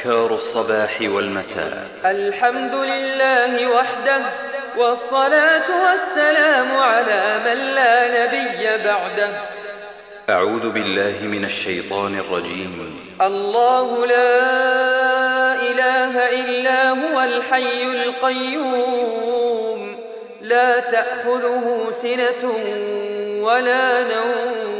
أذكار الصباح والمساء. الحمد لله وحده والصلاة والسلام على من لا نبي بعده. أعوذ بالله من الشيطان الرجيم. الله لا إله إلا هو الحي القيوم. لا تأخذه سنة ولا نوم.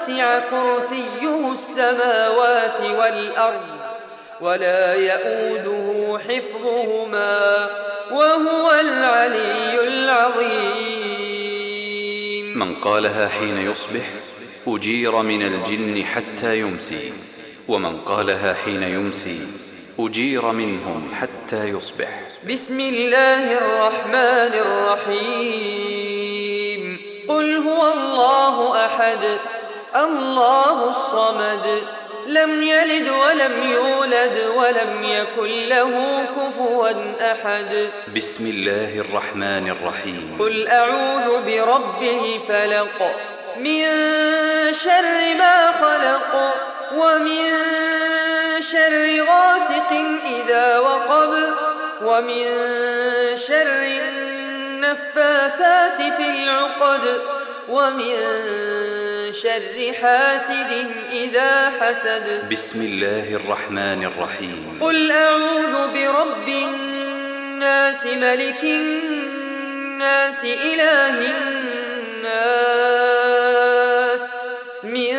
وسع كرسيه السماوات والأرض ولا يؤوده حفظهما وهو العلي العظيم. من قالها حين يصبح أجير من الجن حتى يمسي ومن قالها حين يمسي أجير منهم حتى يصبح. بسم الله الرحمن الرحيم. قل هو الله أحد. الله الصمد. لم يلد ولم يولد ولم يكن له كفوا أحد. بسم الله الرحمن الرحيم. قل أعوذ برب الفلق من شر ما خلق ومن شر غاسق إذا وقب ومن شر النفاثات في العقد ومن شر حاسد إذا حسد. بسم الله الرحمن الرحيم. قل أعوذ برب الناس ملك الناس إله الناس. من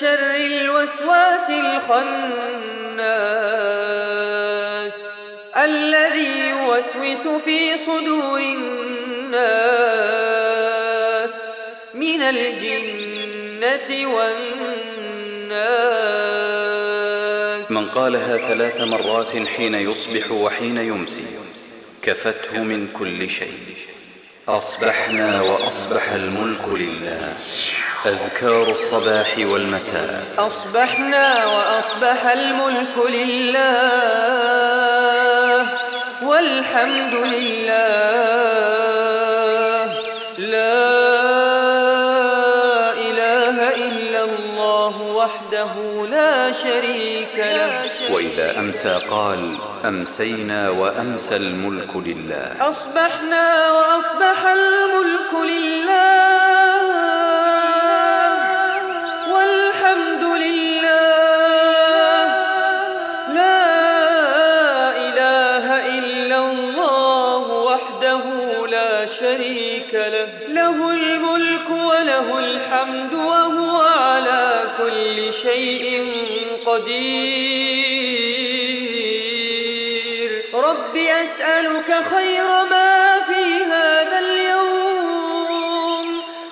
شر الوسواس الخناس. الذي يوسوس في صدور الناس. من الجنة والناس. من قالها ثلاث مرات حين يصبح وحين يمسي كفته من كل شيء. أصبحنا وأصبح الملك لله. أذكار الصباح والمساء. أصبحنا وأصبح الملك لله. والحمد لله. شريك له. وإذا أمسى قال أمسينا وأمسى الملك لله. أصبحنا وأصبح الملك لله. والحمد لله. لا إله إلا الله وحده لا شريك له. له الملك وله الحمد رب أسألك خير ما في هذا اليوم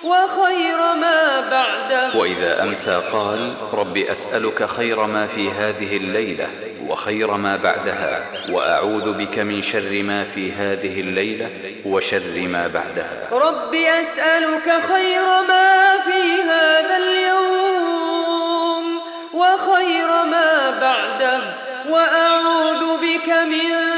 وخير ما بعده. وإذا أمسى قال رب أسألك خير ما في هذه الليلة وخير ما بعدها وأعوذ بك من شر ما في هذه الليلة وشر ما بعدها. رب أسألك خير ما في هذا اليوم وخير ما بعده. وأعوذ بك من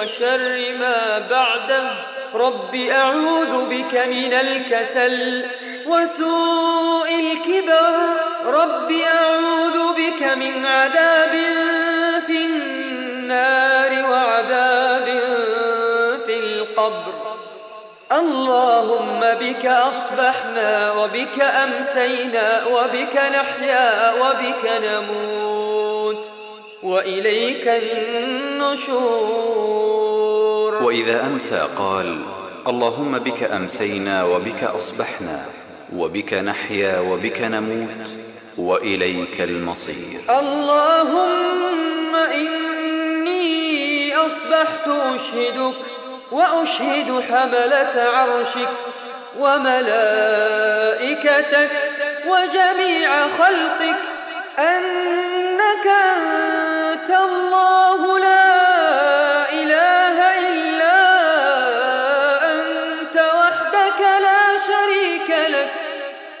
وشر ما بعده. رب أعوذ بك من الكسل وسوء الكبر. رب أعوذ بك من عذاب في النار وعذاب في القبر. اللهم بك أصبحنا وبك أمسينا وبك نحيا وبك نموت. وإليك النشور. وإذا أمسى قال اللهم بك أمسينا وبك أصبحنا وبك نحيا وبك نموت وإليك المصير. اللهم إني أصبحت أشهدك وأشهد حملة عرشك وملائكتك وجميع خلقك أنك الله لا إله إلا أنت وحدك لا شريك لك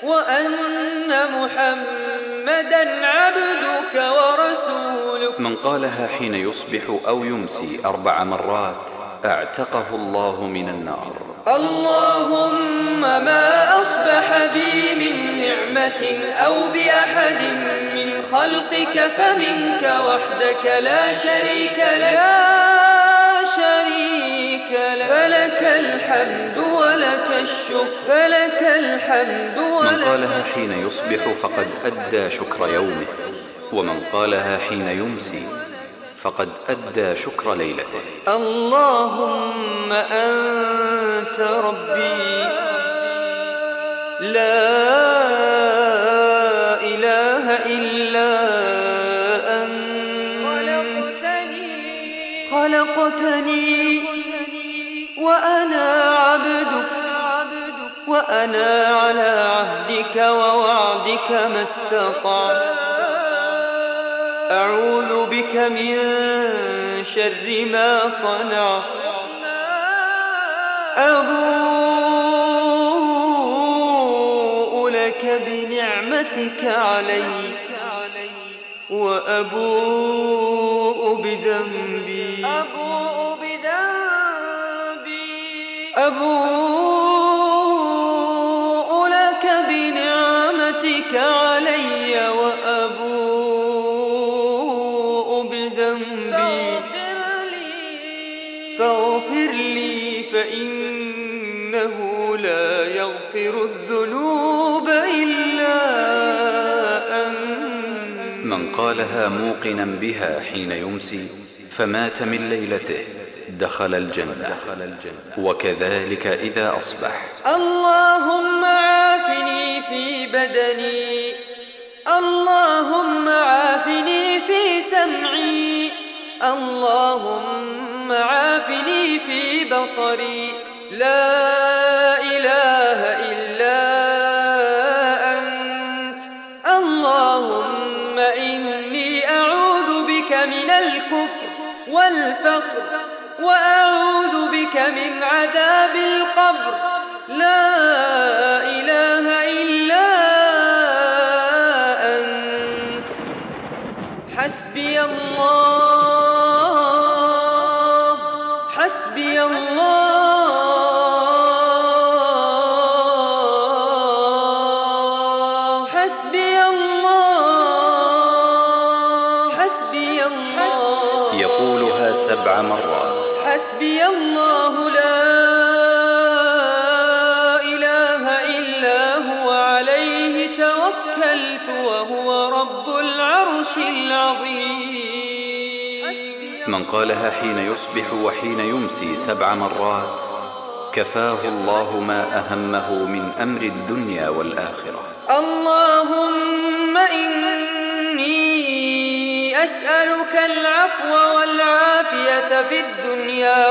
وأن محمدا عبدك ورسولك. من قالها حين يصبح أو يمسي أربع مرات أعتقه الله من النار. اللهم ما أصبح بي من نعمة أو بأحد من خلقك فمنك وحدك لا شريك لك فلك الحمد ولك الشكر فلك الحمد ولك من قالها حين يصبح فقد أدى شكر يومه ومن قالها حين يمسي. فقد أدى شكر ليلته. اللهم أنت ربي. لا إله إلا أنت. خلقتني. وأنا عبدك. وأنا على عهدك ووعدك ما استطعت. أعوذ بك من شر ما صنعت أبوء لك بنعمتك علي وأبوء بذنبي. أبوء بذنبي. أبوء لك بنعمتك علي وأبوء من قالها موقنا بها حين يمسي فمات من ليلته دخل الجنة. وكذلك إذا أصبح. اللهم عافني في بدني اللهم عافني في سمعي اللهم عافني في بصري. لا إله إلا أنت من الكفر والفقر وأعوذ بك من عذاب القبر. لا إله إلا سبع مرات. حسبي الله لا إله إلا هو عليه توكلت وهو رب العرش العظيم. من قالها حين يصبح وحين يمسي سبع مرات كفاه الله ما أهمه من أمر الدنيا والآخرة. اللهم إني أسألك العفو والعافية في الدنيا